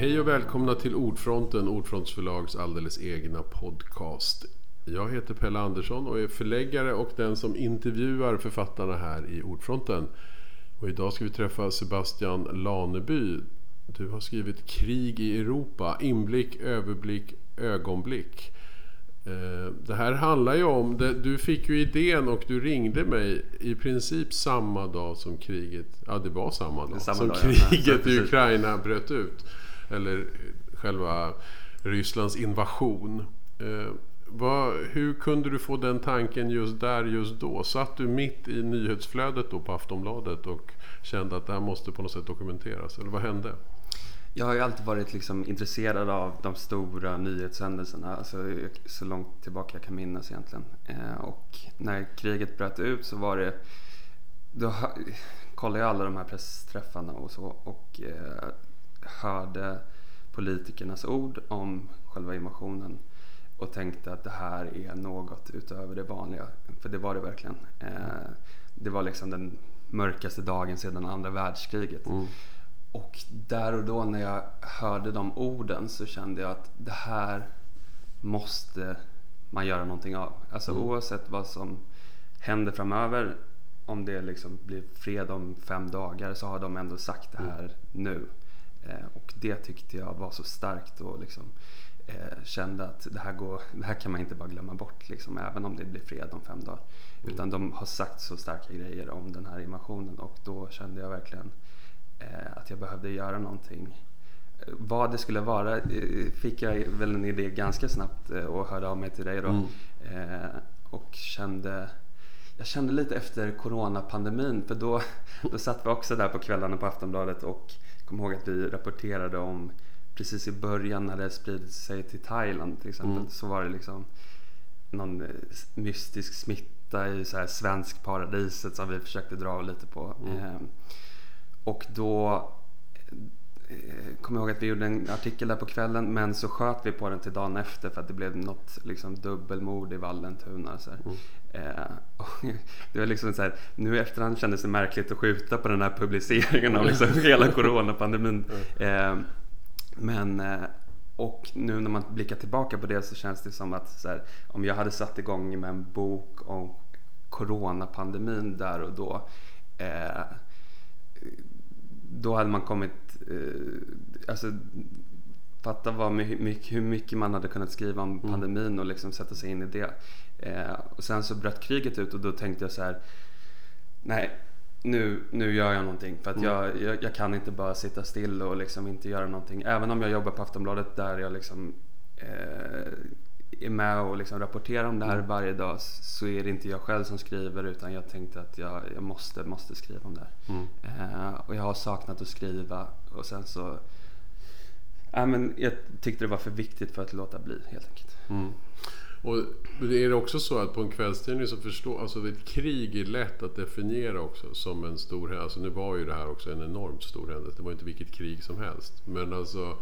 Hej och välkomna till Ordfronten, Ordfrontsförlags alldeles egna podcast. Jag heter Pelle Andersson och är förläggare och den som intervjuar författarna här i Ordfronten. Och idag ska vi träffa Sebastian Laneby. Du har skrivit Krig i Europa, inblick, överblick, ögonblick. Eh, det här handlar ju om, du fick ju idén och du ringde mig i princip samma dag som kriget, ja det var samma dag, samma som dag, kriget ja. i Ukraina bröt ut. Eller själva Rysslands invasion. Eh, vad, hur kunde du få den tanken just där, just då? Satt du mitt i nyhetsflödet då på Aftonbladet och kände att det här måste på något sätt dokumenteras? Eller vad hände? Jag har ju alltid varit liksom intresserad av de stora nyhetshändelserna, alltså så långt tillbaka jag kan minnas egentligen. Eh, och när kriget bröt ut så var det, då kollade jag alla de här pressträffarna och så och eh, hörde politikernas ord om själva invasionen och tänkte att det här är något utöver det vanliga. För det var det verkligen. Eh, det var liksom den mörkaste dagen sedan andra världskriget. Mm. Och där och då när jag hörde de orden så kände jag att det här måste man göra någonting av. Alltså mm. oavsett vad som händer framöver, om det liksom blir fred om fem dagar så har de ändå sagt det här mm. nu. Eh, och det tyckte jag var så starkt och liksom, eh, kände att det här, går, det här kan man inte bara glömma bort, liksom, även om det blir fred om fem dagar. Mm. Utan de har sagt så starka grejer om den här invasionen och då kände jag verkligen eh, att jag behövde göra någonting. Vad det skulle vara eh, fick jag väl en idé ganska snabbt eh, och hörde av mig till dig då. Mm. Eh, och kände jag kände lite efter coronapandemin för då, då satt vi också där på kvällarna på Aftonbladet och kom ihåg att vi rapporterade om precis i början när det spridit sig till Thailand till exempel mm. så var det liksom någon mystisk smitta i så här svensk paradiset som vi försökte dra lite på. Mm. Eh, och då eh, kommer jag ihåg att vi gjorde en artikel där på kvällen men så sköt vi på den till dagen efter för att det blev något liksom, dubbelmord i Vallentuna. Så mm. eh, det var liksom så här, nu i efterhand kändes det märkligt att skjuta på den här publiceringen av liksom hela coronapandemin. Mm. Eh, men eh, och nu när man blickar tillbaka på det så känns det som att här, om jag hade satt igång med en bok om coronapandemin där och då eh, då hade man kommit, eh, alltså fatta vad mycket, hur mycket man hade kunnat skriva om mm. pandemin och liksom sätta sig in i det. Eh, och sen så bröt kriget ut och då tänkte jag så här, nej, nu, nu gör jag någonting. För att mm. jag, jag, jag, kan inte bara sitta still och liksom inte göra någonting. Även om jag jobbar på Aftonbladet där jag liksom eh, är med och liksom rapporterar om det här mm. varje dag så är det inte jag själv som skriver utan jag tänkte att jag, jag måste, måste skriva om det här. Mm. Eh, och jag har saknat att skriva och sen så ja, men jag tyckte det var för viktigt för att låta bli helt enkelt. Mm. Och är det också så att på en kvällstidning så förstår, alltså ett krig är lätt att definiera också som en stor händelse. Alltså nu var ju det här också en enormt stor händelse, det var inte vilket krig som helst. Men alltså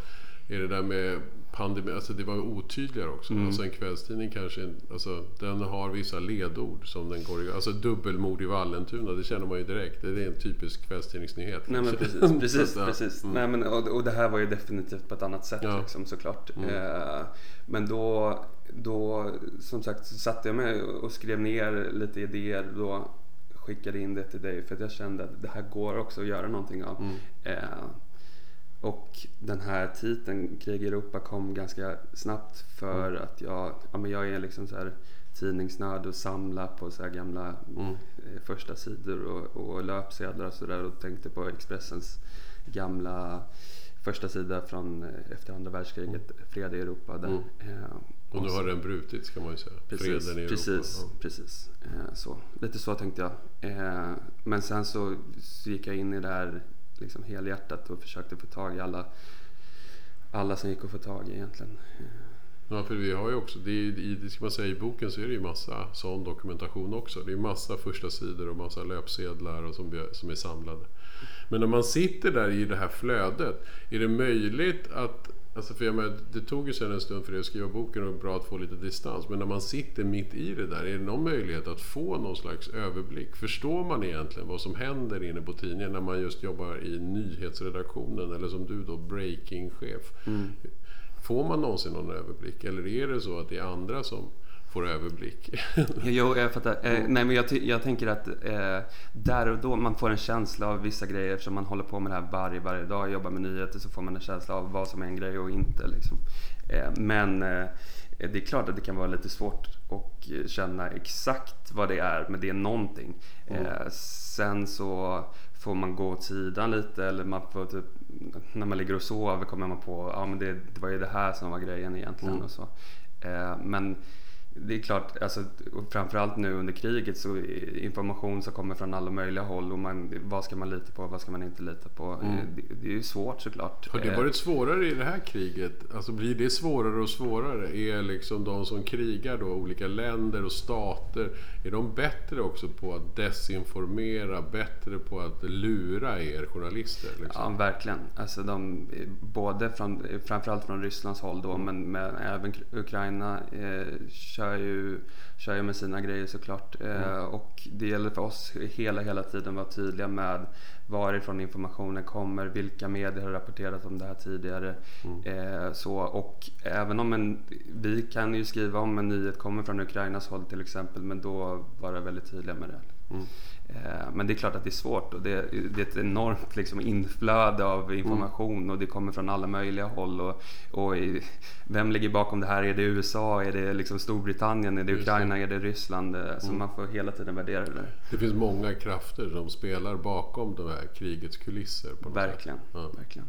är det där med pandemi, alltså det var otydligare också. Mm. Alltså en kvällstidning kanske, alltså den har vissa ledord som den går Alltså dubbelmord i Vallentuna, det känner man ju direkt. Det är en typisk kvällstidningsnyhet. Nej men precis, precis. att, precis. Mm. Nej, men, och, och, det här var ju definitivt på ett annat sätt ja. liksom, såklart. Mm. Eh, men då, då, som sagt, så satte jag mig och skrev ner lite idéer då skickade in det till dig för att jag kände att det här går också att göra någonting av. Mm. Eh, och den här titeln, Krig i Europa, kom ganska snabbt för mm. att jag, ja, men jag är liksom så här tidningsnörd och samlar på så gamla mm. Eh, första sidor och, och löpsedlar och sådär och tänkte på Expressens gamla första sida från eh, efter andra världskriget, mm. Fred i Europa. Där, mm. eh, och nu har den brutits kan man ju säga. Precis, Freden i precis, Europa. Ja. Precis, så. Lite så tänkte jag. Men sen så, så gick jag in i det här liksom helhjärtat och försökte få tag i alla, alla som gick att få tag i egentligen. Ja, för vi har ju också, det, är, det ska man säga, i boken så är det ju massa sån dokumentation också. Det är massa första sidor och massa löpsedlar och som, som är samlade. Men när man sitter där i det här flödet, är det möjligt att Alltså för jag menar, det tog ju sen en stund för dig att skriva boken och bra att få lite distans. Men när man sitter mitt i det där, är det någon möjlighet att få någon slags överblick? Förstår man egentligen vad som händer inne på tidningen när man just jobbar i nyhetsredaktionen eller som du då, breaking-chef? Mm. Får man någonsin någon överblick eller är det så att det är andra som får överblick? jo, jag fattar. Eh, nej, men jag, jag tänker att eh, där och då man får en känsla av vissa grejer eftersom man håller på med det här varje, varje dag, jobbar med nyheter så får man en känsla av vad som är en grej och inte. Liksom. Eh, men eh, det är klart att det kan vara lite svårt att känna exakt vad det är, men det är någonting. Mm. Eh, sen så får man gå åt sidan lite eller man får typ, när man ligger och sover kommer man på ja men det, det var ju det här som var grejen egentligen mm. och så. Eh, men det är klart, alltså, framförallt nu under kriget så information som kommer från alla möjliga håll och man, vad ska man lita på och vad ska man inte lita på? Mm. Det, det, är ju svårt såklart. Har det varit svårare i det här kriget? Alltså blir det svårare och svårare? Är liksom de som krigar då, olika länder och stater, är de bättre också på att desinformera, bättre på att lura er journalister? Liksom? Ja, verkligen. Alltså de, både från, framförallt från Rysslands håll då, mm. men, men även Ukraina eh, kör kör ju, kör ju med sina grejer såklart. Eh, mm. och det gäller för oss hela, hela tiden vara tydliga med varifrån informationen kommer, vilka medier har rapporterat om det här tidigare. Mm. Eh, så, och även om en, vi kan ju skriva om en nyhet kommer från Ukrainas håll till exempel, men då vara väldigt tydliga med det. Mm. Eh, men det är klart att det är svårt och det, är ett enormt liksom inflöde av information mm. och det kommer från alla möjliga håll. Och, och vem ligger bakom det här? Är det USA? Är det liksom Storbritannien? Är det Ukraina? Är det Ryssland? Eh, så mm. man får hela tiden värdera det. Det finns många krafter som spelar bakom de här krigets kulisser. På verkligen, ja. verkligen.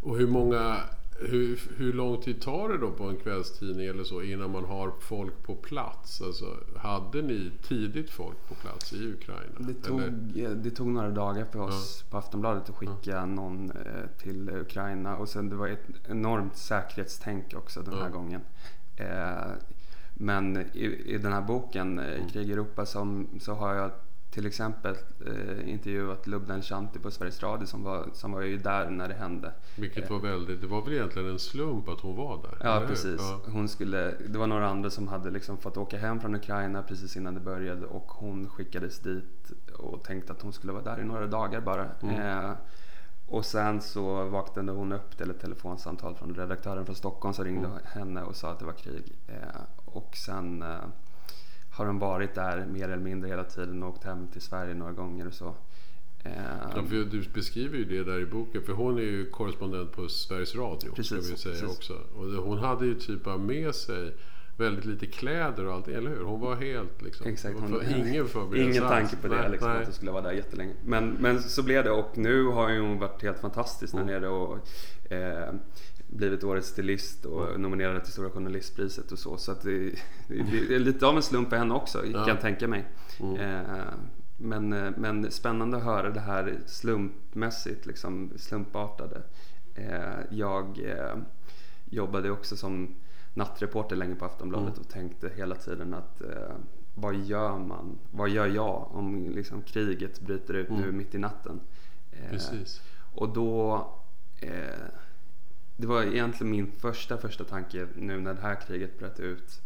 Och hur många hur, hur lång tid tar det då på en kvällstidning eller så innan man har folk på plats? Alltså, hade ni tidigt folk på plats i Ukraina? Det tog, det tog några dagar för oss ja. på Aftonbladet att skicka ja. någon eh, till Ukraina och sen det var ett enormt säkerhetstänk också den här ja. gången. Eh, men i, i, den här boken, eh, mm. Krig i Europa, som, så har jag till exempel eh, intervjuat Lubna Shanti på Sveriges Radio som var, som var ju där när det hände. Vilket var väldigt, det var väl egentligen en slump att hon var där? Ja precis. Ja. Hon skulle, det var några andra som hade liksom fått åka hem från Ukraina precis innan det började och hon skickades dit och tänkte att hon skulle vara där i några dagar bara. Mm. Eh, och sen så vaknade hon upp till ett telefonsamtal från redaktören från Stockholm som ringde mm. henne och sa att det var krig. Eh, och sen eh, har hon varit där mer eller mindre hela tiden och åkt hem till Sverige några gånger och så. Ja, ehm. för du beskriver ju det där i boken, för hon är ju korrespondent på Sveriges Radio. Precis, ska vi säga precis. också. Och hon hade ju typ av med sig väldigt lite kläder och allt, eller hur? Hon var helt liksom... Exakt. Hon, för, ingen förberedelse Ingen tanke på det, liksom, att hon skulle vara där jättelänge. Men, men så blev det och nu har hon varit helt fantastisk mm. där nere och eh, blivit årets stilist och mm. nominerad till Stora Journalistpriset och så. Så att det, det, är lite av en slump för henne också, kan jag tänka mig. Mm. Eh, men, eh, men spännande att höra det här slumpmässigt, liksom slumpartade. Eh, jag eh, jobbade också som nattreporter länge på Aftonbladet mm. och tänkte hela tiden att eh, vad gör man? Vad gör jag om liksom, kriget bryter ut mm. nu mitt i natten? Eh, Precis. Och då det var egentligen min första, första tanke nu när det här kriget bröt ut.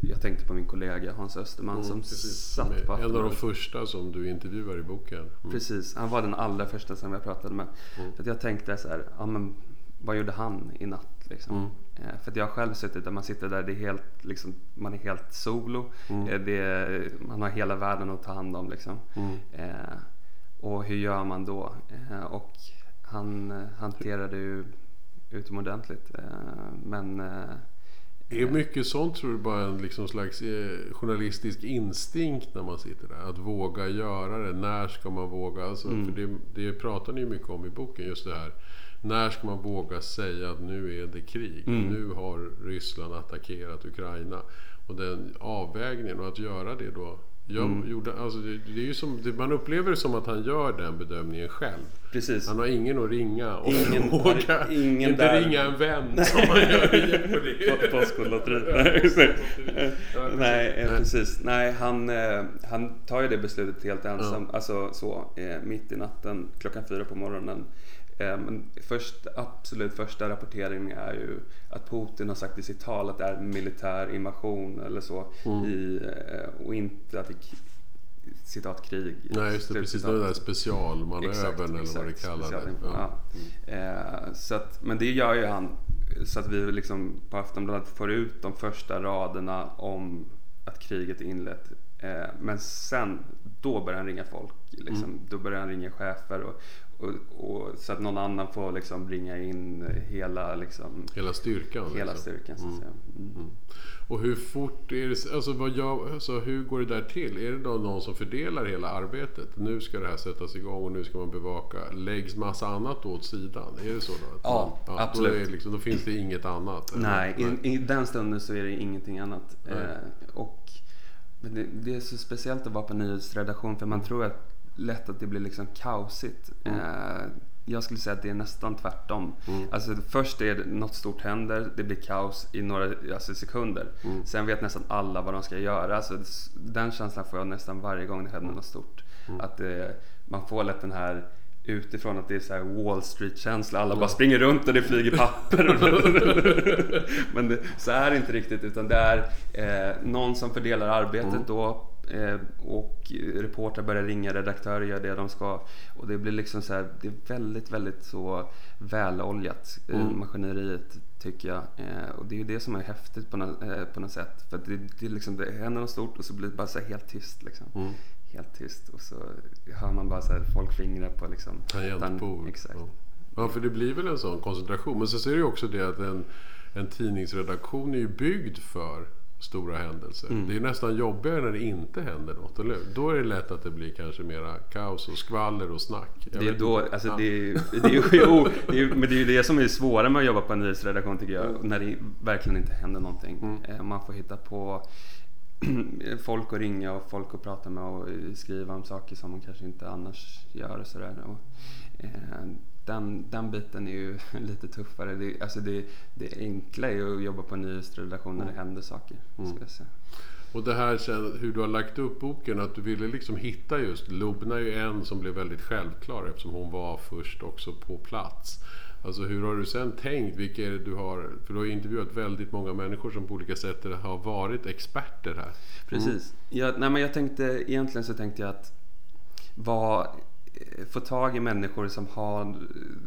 Jag tänkte på min kollega Hans Österman mm, som precis, satt på En av de första som du intervjuar i boken. Mm. Precis, han var den allra första som jag pratade med. Mm. För jag tänkte så här, ja men vad gjorde han i natt? Liksom? Mm. Eh, för jag har själv suttit där man sitter där, det är helt, liksom, man är helt solo. Mm. Eh, det, man har hela världen att ta hand om. Liksom. Mm. Eh, och hur gör man då? Eh, och han eh, hanterade ju utomordentligt. Eh, men är eh, mycket sånt tror du bara en liksom slags eh, journalistisk instinkt när man sitter där? Att våga göra det. När ska man våga? Alltså, mm. för det, det pratar ni mycket om i boken. Just det här. När ska man våga säga att nu är det krig? Mm. Nu har Ryssland attackerat Ukraina. Och den avvägningen och att göra det då jag mm. gjorde, alltså det, det är ju som, det, man upplever det som att han gör den bedömningen själv. Precis. Han har ingen att ringa och ingen, fråga. Ingen inte där. ringa en vän som man gör i Jeopardy. Postkodlotteriet. Nej, eh, precis. Nej, han, eh, han tar ju det beslutet helt ensam. Ja. Alltså så, eh, mitt i natten, klockan fyra på morgonen. Eh, men först, absolut första rapporteringen är ju att Putin har sagt i sitt tal att det är militär invasion eller så. Mm. I, eh, och inte att det citat krig. Nej, just det. Precis. Den där specialmanövern eller vad det kallas. Special- Ja. Eh, så att, men det gör ju han så att vi liksom på Aftonbladet får ut de första raderna om att kriget är inlett. Eh, men sen, då börjar han ringa folk. Liksom. Mm. Då börjar han ringa chefer. Och, och, och, så att någon annan får liksom ringa in hela, liksom, Hela styrkan. hela liksom. styrkan. Så att säga. Mm. Och hur fort är det, alltså, vad gör, alltså hur går det där till? Är det då någon som fördelar hela arbetet? Nu ska det här sättas igång och nu ska man bevaka. Läggs massa annat åt sidan? Är det så då? Att Ja, man, absolut. Då, liksom, då finns det inget annat? eller? Nej, i, i den stunden så är det ingenting annat. Nej. Eh, och, det, det är så speciellt att vara på nyhetsredaktion för man tror att, lätt att det blir liksom kaosigt. Mm. Eh, jag skulle säga att det är nästan tvärtom. Mm. Alltså, först är det något stort händer, det blir kaos i några alltså, sekunder. Mm. Sen vet nästan alla vad de ska göra. Alltså, den känslan får jag nästan varje gång det händer något stort. Mm. Att det, man får lätt den här utifrån att det är så här Wall Street-känsla. Alla bara springer runt och det flyger papper. Men det, så är det inte riktigt utan det är eh, någon som fördelar arbetet Mm. då eh, och reportrar börjar ringa, redaktörer gör det de ska. Och det blir liksom så här, det är väldigt, väldigt så väloljat eh, Mm. maskineriet tycker jag. Eh, och det är ju det som är häftigt på, eh, på något sätt. För det, det, är liksom, det händer något stort och så blir det bara så helt tyst liksom. Mm. Helt tyst och så hör man bara så här folk fingrar på liksom Tangentbord. Exakt. Ja. ja, för det blir väl en sån koncentration. Men så är det ju också det att en, en tidningsredaktion är ju byggd för stora händelser. Mm. Det är nästan jobbigare när det inte händer något, eller hur? Då är det lätt att det blir kanske mera kaos och skvaller och snack. Jag Det är vet då, inte. alltså Ja. det är, ju- det är, ju- det är, ju- men det är ju det som är svåra med att jobba på en nyhetsredaktion tycker jag. När det verkligen inte händer någonting. Mm. Eh, Man får hitta på folk att ringa och folk att prata med och skriva om saker som man kanske inte annars gör och sådär. Och, eh, den, den biten är ju lite tuffare. Det, alltså det, det enkla är ju att jobba på en nyhetsredaktion när det händer saker. Mm. Och det här sen, hur du har lagt upp boken, att du ville liksom hitta just Lubna är ju en som blev väldigt självklar eftersom hon var först också på plats. Alltså hur har du sen tänkt? Vilka är det du har? För du har ju intervjuat väldigt många människor som på olika sätt har varit experter här. Precis. Jag, nej men jag tänkte, egentligen så tänkte jag att vad, få tag i människor som har eh,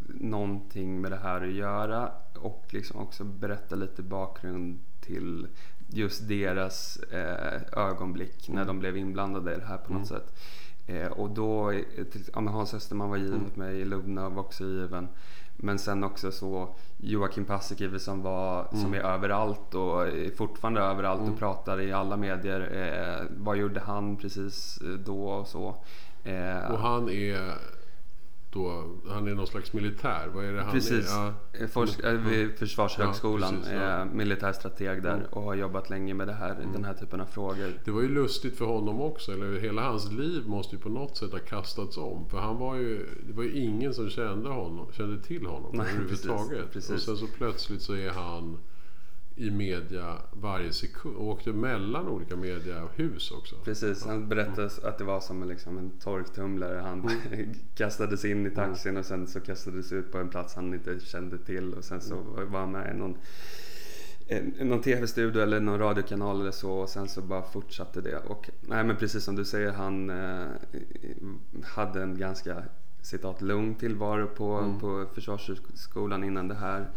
någonting med det här att göra och liksom också berätta lite bakgrund till just deras eh, ögonblick när de blev inblandade i det här på något sätt. Eh, och då, eh, till, ja, Hans Österman var given åt mig, Lubna var också given. Men sen också så Joakim Paasikivi som var som är överallt och är fortfarande överallt och pratar i alla medier. Eh, vad gjorde han precis eh, då och så. Eh, Och han är då, han är någon slags militär. Vad är det han Precis. är? Ja. Eh, Forsk- eh, vid Försvarshögskolan, Ja, precis, ja. eh, militärstrateg där Mm. och har jobbat länge med det här, den här typen av frågor. Det var ju lustigt för honom också, eller hela hans liv måste ju på något sätt ha kastats om. För han var ju, det var ju ingen som kände, honom, kände till honom Nej, överhuvudtaget. precis, precis. Och sen så plötsligt så är han i media varje sekund och åkte mellan olika mediahus också. Precis, han berättade att det var som en, liksom en torktumlare. Han kastades in i taxin och sen så kastades ut på en plats han inte kände till och sen så var han med i någon, någon tv-studio eller någon radiokanal eller så och sen så bara fortsatte det. Och nej men precis som du säger, han eh, hade en ganska citat lugn tillvaro på, på Försvarshögskolan innan det här.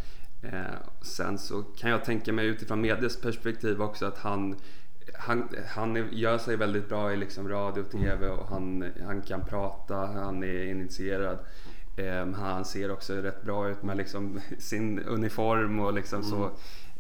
Eh, sen så kan jag tänka mig utifrån medias perspektiv också att han han, han gör sig väldigt bra i liksom radio och TV och han, han kan prata, han är initierad. Eh, han ser också rätt bra ut med liksom sin uniform och liksom så.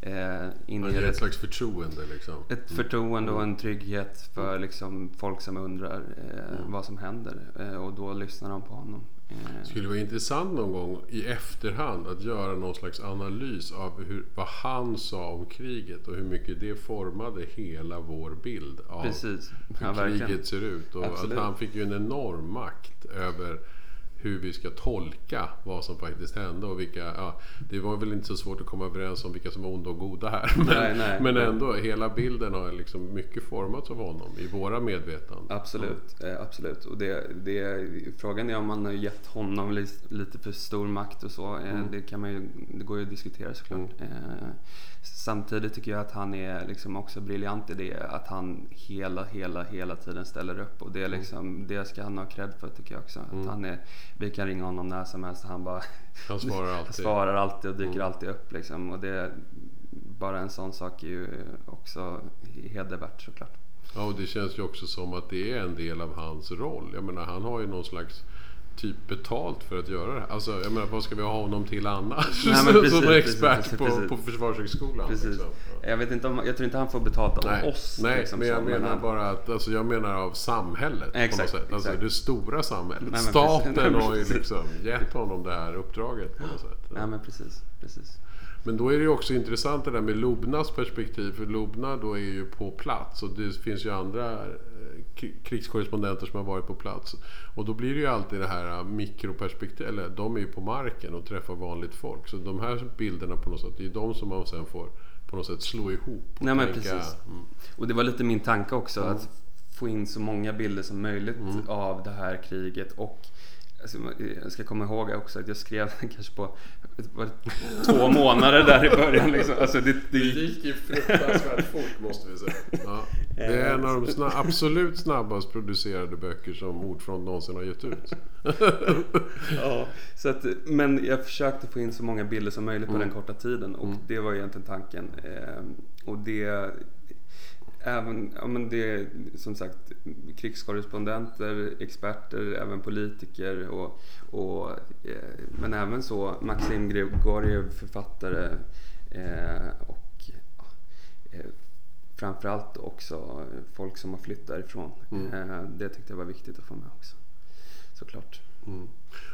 Eh, inger ger ett ett, slags förtroende liksom. ett förtroende och en trygghet för liksom folk som undrar eh, vad som händer. Eh, och då lyssnar de på honom. Eh, Det skulle vara intressant någon gång i efterhand att göra någon slags analys av hur, vad han sa om kriget och hur mycket det formade hela vår bild av Precis, ja, hur verkligen. kriget ser ut. Och Absolut. att han fick ju en enorm makt över hur vi ska tolka vad som faktiskt hände och vilka, ja, det var väl inte så svårt att komma överens om vilka som var onda och goda här. Men, Nej, nej. men ändå, hela bilden har liksom mycket formats av honom i våra medvetanden. Absolut, eh, absolut. Och det, det, frågan är om man har gett honom li, lite för stor makt och så. Eh, Mm. det, kan man ju, det går ju att diskutera såklart. Eh, samtidigt tycker jag att han är liksom också briljant i det att han hela, hela, hela tiden ställer upp. Och det, är liksom, det ska han ha cred för tycker jag också. Att han är, vi kan ringa honom när som helst och han bara Han svarar alltid. svarar alltid och dyker Mm. alltid upp. Liksom. Och det, bara en sån sak är ju också hedervärt såklart. Ja, och det känns ju också som att det är en del av hans roll. Jag menar, han har ju någon slags typ betalt för att göra det här. Alltså, jag menar, vad ska vi ha honom till annars? Nej, men precis, som expert precis, på, precis. på Försvarshögskolan. Precis. Liksom. Ja. Jag, vet inte om, jag tror inte han får betalt av Nej, oss. nej liksom, men jag menar han- bara att, alltså jag menar av samhället på Exakt, något sätt. Alltså det stora samhället. Nej, men Staten har ju liksom gett honom det här uppdraget på något sätt. Nej men precis, precis. Men då är det ju också intressant det där med Lobnas perspektiv. För Lobna då är ju på plats och det finns ju andra eh, krigskorrespondenter som har varit på plats. Och då blir det ju alltid det här eh, mikroperspektiv, eller de är ju på marken och träffar vanligt folk. Så de här bilderna på något sätt, det är ju de som man sen får på något sätt slå ihop. Och Nej, tänka, precis. Mm, Och det var lite min tanke också Mm. att få in så många bilder som möjligt av det här kriget och alltså, jag ska komma ihåg också att jag skrev den kanske på var det två månader där i början. Liksom. Alltså, det, Det det, gick ju fruktansvärt fort måste vi säga. Ja. Det är en av de sna- absolut snabbast producerade böcker som Ordfront någonsin har gett ut. ja, så att, men jag försökte få in så många bilder som möjligt på Mm. den korta tiden och Mm. det var egentligen tanken. Ehm, och det Även, ja men det är som sagt krigskorrespondenter, experter, även politiker och, och eh, men även så Maxim Grigoriev, författare eh, och eh, framförallt också folk som har flyttat därifrån. Mm. Eh, det tyckte jag var viktigt att få med också. Såklart. Mm.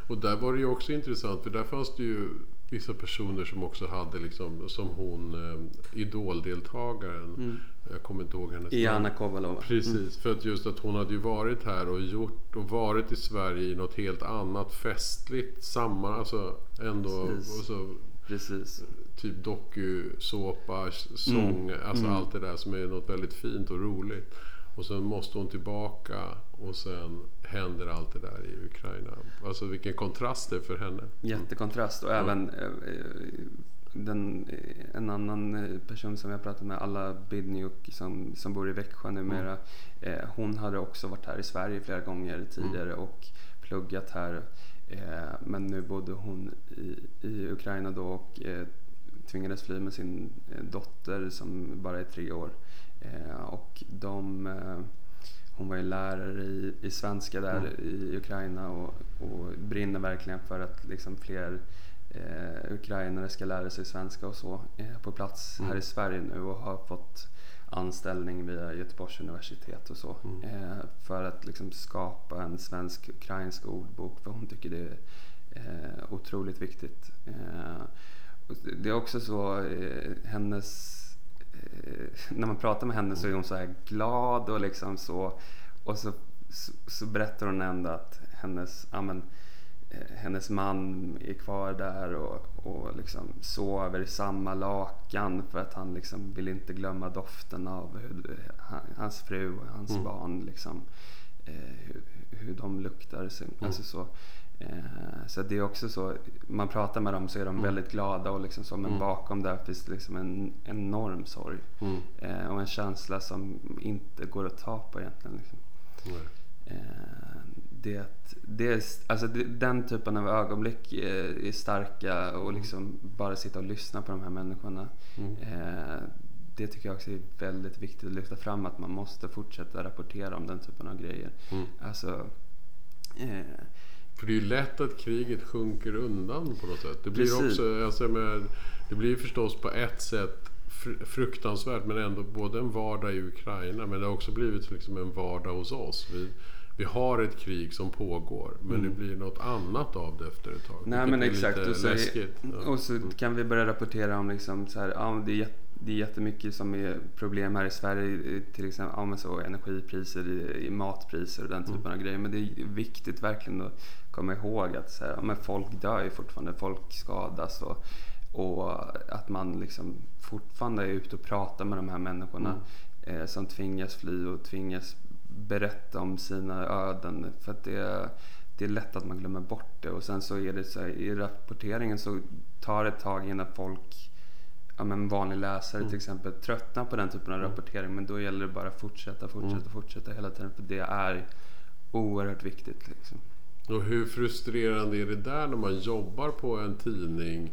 Och där var det ju också intressant för där fanns det ju vissa personer som också hade liksom, som hon, eh, idoldeltagaren. Jag kommer inte ihåg hennes Iana Kovalova. Precis, för att just att hon hade ju varit här och gjort och varit i Sverige i något helt annat festligt samman, alltså ändå Precis. och så, Precis. typ dokusåpa, sång, Mm. alltså Mm. allt det där som är något väldigt fint och roligt. Och sen måste hon tillbaka och sen händer allt det där i Ukraina. Alltså vilken kontrast det är för henne. Jättekontrast och även eh, eh, den, eh, en annan eh, person som jag pratat med, Alla Bidniuk som, som bor i Växjö numera. Eh, hon hade också varit här i Sverige flera gånger tidigare och pluggat här. Eh, men nu bodde hon i, i Ukraina då och eh, tvingades fly med sin eh, dotter som bara är tre år. Eh, och de, hon var ju lärare i, i svenska där i Ukraina och, och brinner verkligen för att liksom fler eh, ukrainare ska lära sig svenska och så eh, på plats här Mm. i Sverige nu och har fått anställning via Göteborgs universitet och så. Mm. Eh, för att liksom skapa en svensk-ukrainsk ordbok för hon tycker det är eh, otroligt viktigt. Eh, det är också så, eh, hennes eh, när man pratar med henne så är hon så här glad och liksom så. Och så, så, så berättar hon ändå att hennes, ja, men, hennes man är kvar där och, och liksom sover i samma lakan för att han liksom vill inte glömma doften av hur, han, hans fru och hans Mm. barn liksom, eh, hur, hur de luktar. Så, alltså så. Eh, så det är också så, man pratar med dem så är de Mm. väldigt glada och liksom så, men Mm. bakom där finns det liksom en enorm sorg. Mm. Eh, och en känsla som inte går att ta på egentligen. Liksom. Det, det är, alltså det, den typen av ögonblick är starka och liksom bara sitta och lyssna på de här människorna. Mm. Eh, det tycker jag också är väldigt viktigt att lyfta fram att man måste fortsätta rapportera om den typen av grejer. Mm. Alltså, eh, För det är ju lätt att kriget sjunker undan på något sätt. Det blir Precis. också, alltså, med, det blir förstås på ett sätt fr- fruktansvärt men ändå både en vardag i Ukraina men det har också blivit liksom en vardag hos oss. Vi, vi har ett krig som pågår men det blir något annat av det efter ett tag. Mm. Nej men exakt. Och så, läskigt. Och så kan vi börja rapportera om liksom så här, ja, det är det är jättemycket som är problem här i Sverige, till exempel ja, men så, energipriser, matpriser och den typen mm. av grejer. Men det är viktigt verkligen att komma ihåg att så här, ja, men folk dör ju fortfarande, folk skadas och, och att man liksom fortfarande är ute och pratar med de här människorna mm. eh, som tvingas fly och tvingas berätta om sina öden. För att det, det är lätt att man glömmer bort det och sen så är det så här, i rapporteringen så tar det ett tag innan folk ja, men vanlig läsare mm. till exempel tröttnar på den typen av mm. rapportering men då gäller det bara att fortsätta, fortsätta, mm. fortsätta hela tiden för det är oerhört viktigt. Liksom. Och hur frustrerande är det där när man jobbar på en tidning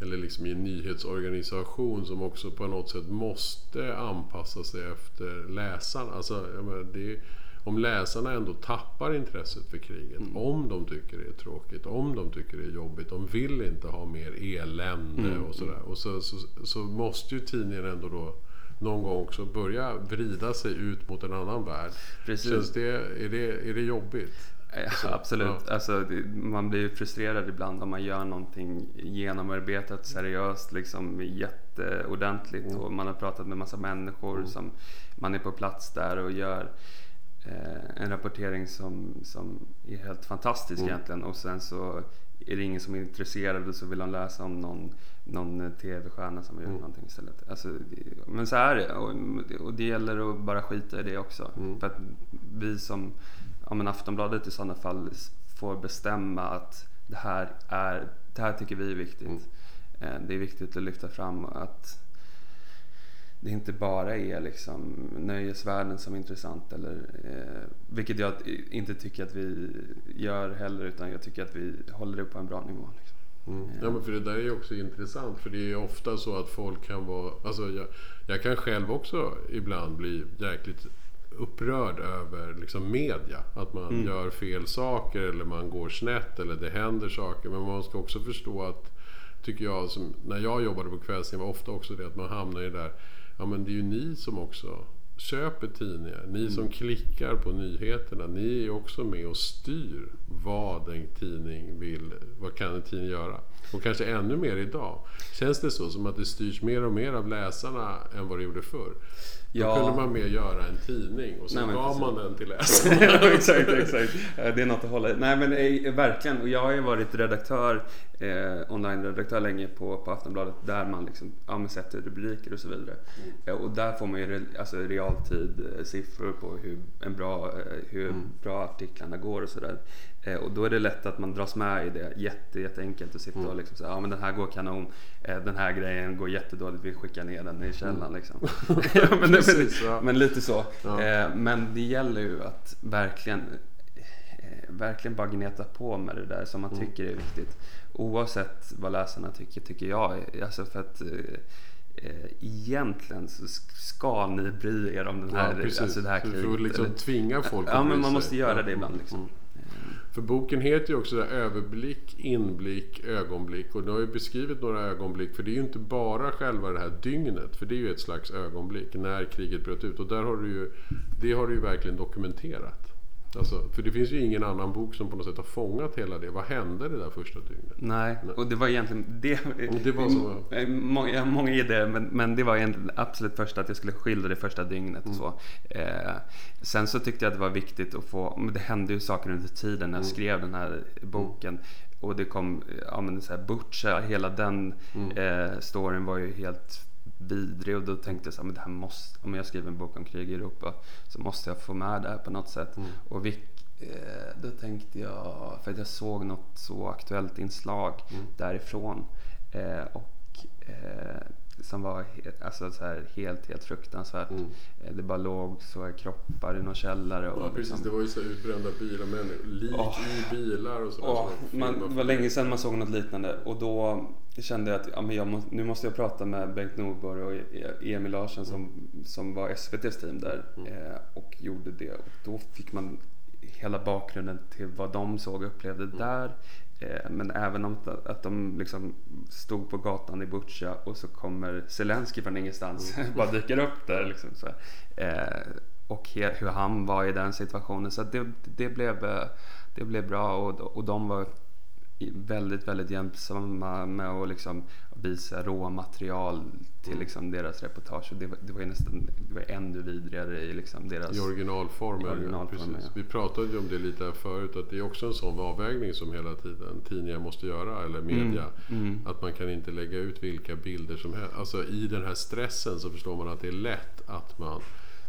eller liksom i en nyhetsorganisation som också på något sätt måste anpassa sig efter läsarna. Alltså, det, om läsarna ändå tappar intresset för kriget, mm. om de tycker det är tråkigt, om de tycker det är jobbigt, de vill inte ha mer elände mm. och sådär. Och så, så, så, måste ju tidningen ändå då någon gång också börja vrida sig ut mot en annan värld. Precis. Känns det, är, det, är det jobbigt? Ja, absolut. Ja. Alltså, man blir frustrerad ibland om man gör någonting genomarbetat, seriöst, liksom jätteordentligt mm. och man har pratat med massa människor mm. som man är på plats där och gör eh, en rapportering som, som är helt fantastisk mm. egentligen och sen så är det ingen som är intresserad och så vill de läsa om någon, någon tv-stjärna som har gjort mm. någonting istället. Alltså, men så är det och, och det gäller att bara skita i det också. Mm. För att vi som ja, men Aftonbladet i sådana fall får bestämma att det här, är, det här tycker vi är viktigt. Mm. Eh, det är viktigt att lyfta fram att det inte bara är liksom nöjesvärlden som är intressant. Eller, eh, vilket jag inte tycker att vi gör heller utan jag tycker att vi håller det på en bra nivå. Liksom. Mm. Ja men för det där är ju också intressant för det är ofta så att folk kan vara, alltså jag, jag kan själv också ibland bli jäkligt upprörd över liksom media. Att man mm. gör fel saker eller man går snett eller det händer saker. Men man ska också förstå att, tycker jag, som, när jag jobbade på kvällstid var ofta också det att man hamnar i det där, ja men det är ju ni som också köper tidningar. Ni mm. som klickar på nyheterna. Ni är också med och styr vad en tidning vill, vad kan en tidning göra? Och kanske ännu mer idag. Känns det så som att det styrs mer och mer av läsarna än vad det gjorde förr? Då ja. kunde man mer göra en tidning och så Nej, gav man den till läsarna. exakt, exakt. Det är något att hålla i. Nej men eh, verkligen. Och jag har ju varit redaktör, eh, online-redaktör länge på, på Aftonbladet där man liksom, ja, sätter rubriker och så vidare. Mm. Eh, och där får man ju alltså, realtid eh, siffror på hur, en bra, hur mm. bra artiklarna går och sådär. Eh, och då är det lätt att man dras med i det. Jätte, jätteenkelt att sitta mm. och liksom säga, ja men den här går kanon, eh, den här grejen går jättedåligt, vi skickar ner den i källan mm. liksom. men, Precis, men, ja. men, lite så. Ja. Eh, men det gäller ju att verkligen, verkligen bara gneta på med det där som man mm. tycker är viktigt. Oavsett vad läsarna tycker, tycker jag. Alltså för att egentligen så ska ni bry er om den här, ja, alltså det här kriget. För att liksom tvinga folk att Ja, men man måste göra det ibland liksom. För boken heter ju också där överblick, inblick, ögonblick. Och du har ju beskrivit några ögonblick. För det är ju inte bara själva det här dygnet. För det är ju ett slags ögonblick när kriget bröt ut. Och där har du ju, det har du ju verkligen dokumenterat. Alltså, för det finns ju ingen annan bok som på något sätt har fångat hela det. Vad hände det där första dygnet? Nej, Nej. och det var egentligen det. det var så. Många, många idéer, men, men det var egentligen absolut första att jag skulle skildra det första dygnet och mm. så. Eh, sen så tyckte jag att det var viktigt att få, men det hände ju saker under tiden när jag mm. skrev den här boken. Och det kom, ja men så här Butcha, hela den mm. eh, storyn var ju helt vidrig och då tänkte jag så här, men det här måste, om jag skriver en bok om krig i Europa så måste jag få med det här på något sätt. Mm. Och vi, eh, då tänkte jag, för att jag såg något så aktuellt inslag mm. därifrån eh, och eh, som var alltså, så här, helt, helt fruktansvärt. Mm. Eh, det bara låg så kroppar i någon källare. Och, ja, precis. Liksom, det var ju så utbrända bilar, men lik oh, i bilar och sådär. Oh, så man, det var länge sedan man såg något liknande och då kände jag att ja, men jag må, nu måste jag prata med Bengt Norborg och e- Emil Larsson som, som var SVTs team där mm. eh, och gjorde det. Och då fick man hela bakgrunden till vad de såg och upplevde mm. där. Eh, men även om att de liksom stod på gatan i Butja och så kommer Zelensky från ingenstans, mm. bara dyker upp där. Liksom, så. Eh, och hur han var i den situationen. Så det, det, blev, det blev bra och, och de var väldigt, väldigt hjälpsamma med att liksom visa råmaterial till Mm. liksom deras reportage. Och det, var, det var ju nästan det var ännu vidrigare i liksom deras... I originalformen. I originalformen, ja. Vi pratade ju om det lite här förut, att det är också en sån avvägning som hela tiden tidningar måste göra, eller media. Mm. Att man kan inte lägga ut vilka bilder som helst. Alltså i den här stressen så förstår man att det är lätt att man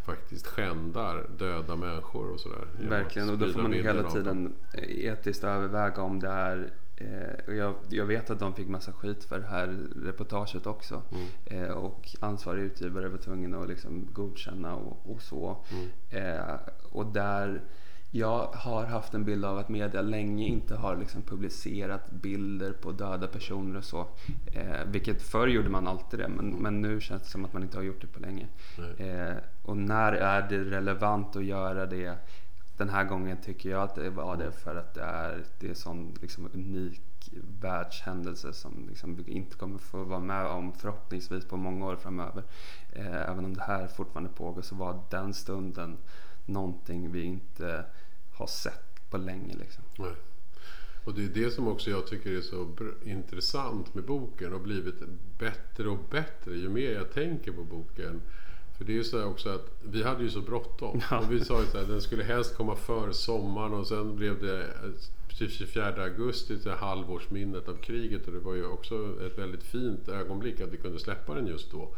faktiskt skändar döda människor och sådär. Verkligen, och då får man hela tiden eh, etiskt överväga om det är eh, jag, jag vet att de fick massa skit för det här reportaget också. Mm. Eh, och ansvarig utgivare var tvungen att liksom godkänna och, och så. Mm. Eh, och där jag har haft en bild av att media länge inte har liksom publicerat bilder på döda personer och så. Eh, vilket förr gjorde man alltid det, men, men nu känns det som att man inte har gjort det på länge. Eh, och när är det relevant att göra det? Den här gången tycker jag att det var det för att det är, det är sån liksom unik världshändelse som liksom vi inte kommer få vara med om förhoppningsvis på många år framöver. Eh, även om det här fortfarande pågår så var den stunden någonting vi inte har sett på länge. Liksom. Nej. Och det är det som också jag tycker är så intressant med boken och blivit bättre och bättre ju mer jag tänker på boken. För det är ju så här också att vi hade ju så bråttom. Ja. Och vi sa ju så här, den skulle helst komma före sommaren och sen blev det eh, till 24 augusti till halvårsminnet av kriget och det var ju också ett väldigt fint ögonblick att vi kunde släppa den just då.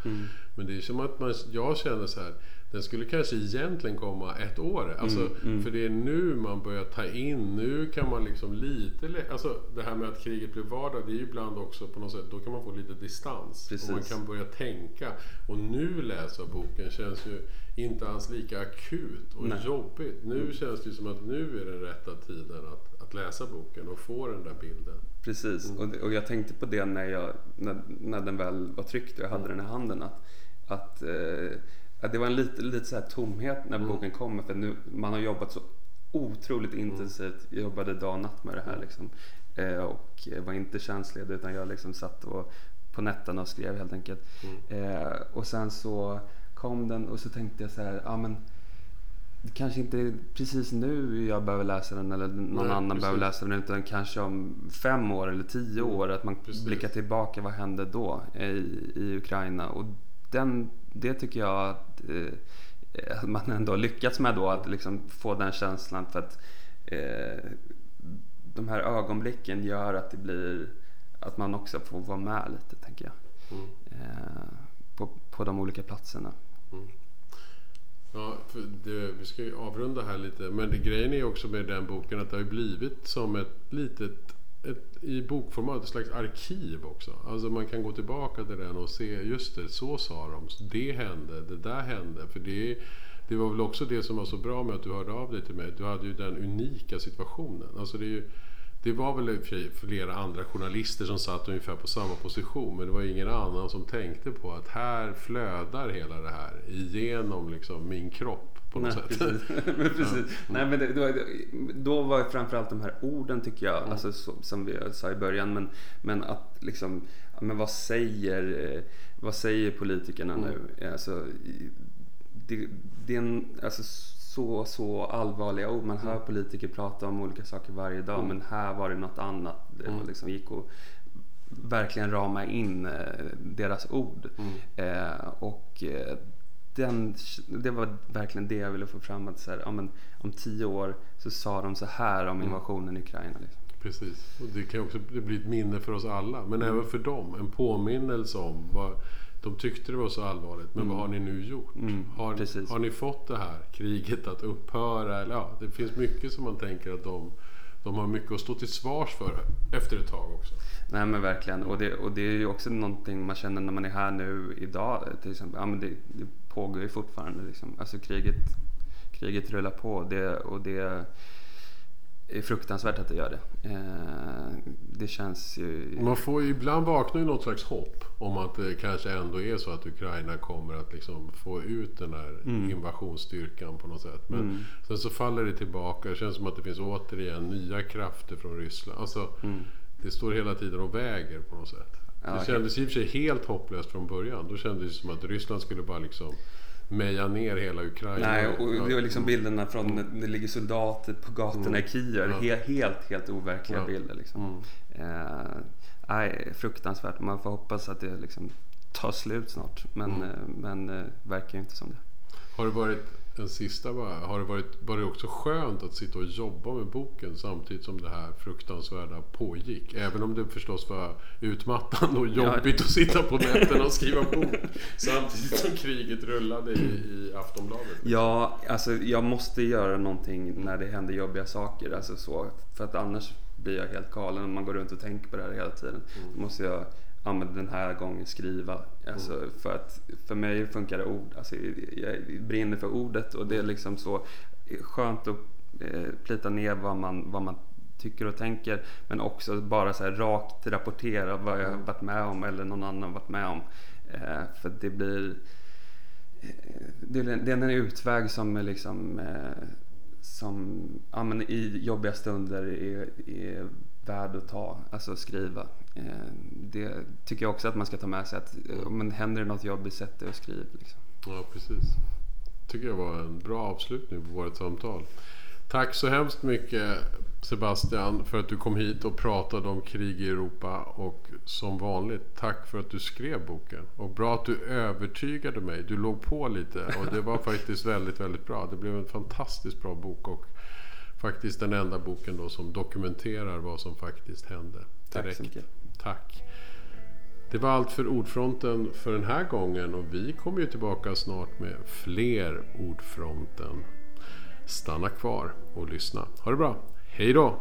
Men det är som att man, jag känner så här, den skulle kanske egentligen komma ett år. Alltså, För det är nu man börjar ta in, nu kan man liksom lite, alltså det här med att kriget blir vardag, det är ju ibland också på något sätt, då kan man få lite distans. Precis. Och man kan börja tänka. Och nu läsa boken känns ju inte alls lika akut och Nej. jobbigt. Nu känns det ju som att nu är den rätta tiden att, att läsa boken och få den där bilden. Precis, och, det- och jag tänkte på det när, jag, när, när den väl var tryckt och jag hade den i handen. Att, att, eh, att det var en lite, lite så här tomhet när boken kom. För nu, man har jobbat så otroligt intensivt. Jag jobbade dag och natt med det här. Liksom. Eh, och var inte tjänstledig utan jag liksom satt och, på nätterna och skrev helt enkelt. Eh, och sen så kom den och så tänkte jag så här, ja men kanske inte precis nu jag behöver läsa den eller någon Nej, annan precis. behöver läsa den utan kanske om fem år eller tio år att man Precis. blickar tillbaka vad hände då i, i Ukraina och den, det tycker jag eh, att man ändå har lyckats med då att liksom få den känslan för att eh, de här ögonblicken gör att det blir att man också får vara med lite tänker jag Mm. eh, på, på de olika platserna. Ja, för det, vi ska ju avrunda här lite. Men det, grejen är också med den boken att det har ju blivit som ett litet ett, i bokformat, ett slags arkiv också. Alltså man kan gå tillbaka till den och se, just det, så sa de, det hände, det där hände. För det, det var väl också det som var så bra med att du hörde av dig till mig. Du hade ju den unika situationen. Alltså det, är ju, det var väl i och för sig flera andra journalister som satt ungefär på samma position. Men det var ingen annan som tänkte på att här flödar hela det här igenom liksom min kropp på något Nej, sätt. Precis. men precis. Nej, men det, då, då var framförallt de här orden tycker jag, Mm. alltså, så, som vi sa i början, men, men att liksom, men vad säger, eh, vad säger politikerna Mm. nu? Alltså, det, det är en, alltså, så, så allvarliga ord. Man hör politiker prata om olika saker varje dag, Mm. men här var det något annat. Det Mm. liksom gick att verkligen rama in eh, deras ord. Mm. Eh, och eh, den, det var verkligen det jag ville få fram. Att så här, ja, men, om tio år så sa de så här om invasionen i Ukraina. Liksom. Precis. Och det kan också blir ett minne för oss alla. Men även för dem. En påminnelse om vad de tyckte det var så allvarligt. Men vad har ni nu gjort? Mm, har, precis. har ni fått det här kriget att upphöra? Eller, ja, det finns mycket som man tänker att de, de har mycket att stå till svars för efter ett tag också. Nej men verkligen. Och det, och det är ju också någonting man känner när man är här nu idag. Till exempel. Ja, men det, det pågår ju fortfarande. Liksom. Alltså kriget, kriget rullar på. Det, och det är fruktansvärt att det gör det. Eh, det känns ju... Man får ju ibland vakna i något slags hopp om att det kanske ändå är så att Ukraina kommer att liksom få ut den här invasionsstyrkan på något sätt. Men Mm. sen så faller det tillbaka. Det känns som att det finns återigen nya krafter från Ryssland. Alltså, Det står hela tiden och väger på något sätt. Ja, det kändes i och för sig helt hopplöst från början. Då kändes det som att Ryssland skulle bara liksom meja ner hela Ukraina. Nej, och det var liksom bilderna från när det ligger soldater på gatorna Mm. i Kiev. Ja. Helt, helt, helt overkliga Ja. bilder liksom. Mm. Eh, nej, fruktansvärt. Man får hoppas att det liksom tar slut snart. Men, Mm. eh, men eh, verkar ju inte som det. Har det varit en sista bara, har det varit, var det också skönt att sitta och jobba med boken samtidigt som det här fruktansvärda pågick? Även om det förstås var utmattande och jobbigt att sitta på nätterna och skriva bok samtidigt som kriget rullade i, i Aftonbladet. Ja, alltså jag måste göra någonting när det händer jobbiga saker. Alltså så, för att annars blir jag helt galen om man går runt och tänker på det här hela tiden. Då måste jag ja, men den här gången skriva. Alltså, för, att, för mig funkar det ord. Alltså, jag brinner för ordet och det är liksom så skönt att eh, plita ner vad man, vad man tycker och tänker. Men också bara så här rakt rapportera vad jag har varit med om eller någon annan varit med om. Eh, för det blir det är en- det är en utväg som är liksom eh, som ja, men i jobbiga stunder är, är värd att ta, alltså skriva. Eh, det tycker jag också att man ska ta med sig att eh, händer det något jobbigt, sätt dig och skriv. Liksom. Ja, precis. tycker jag var en bra avslutning på vårt samtal. Tack så hemskt mycket Sebastian för att du kom hit och pratade om krig i Europa och som vanligt tack för att du skrev boken. Och bra att du övertygade mig. Du låg på lite och det var faktiskt väldigt, väldigt bra. Det blev en fantastiskt bra bok och faktiskt den enda boken då som dokumenterar vad som faktiskt hände. Direkt. Tack så mycket. Tack. Det var allt för Ordfronten för den här gången och vi kommer ju tillbaka snart med fler Ordfronten. Stanna kvar och lyssna. Ha det bra. Hej då!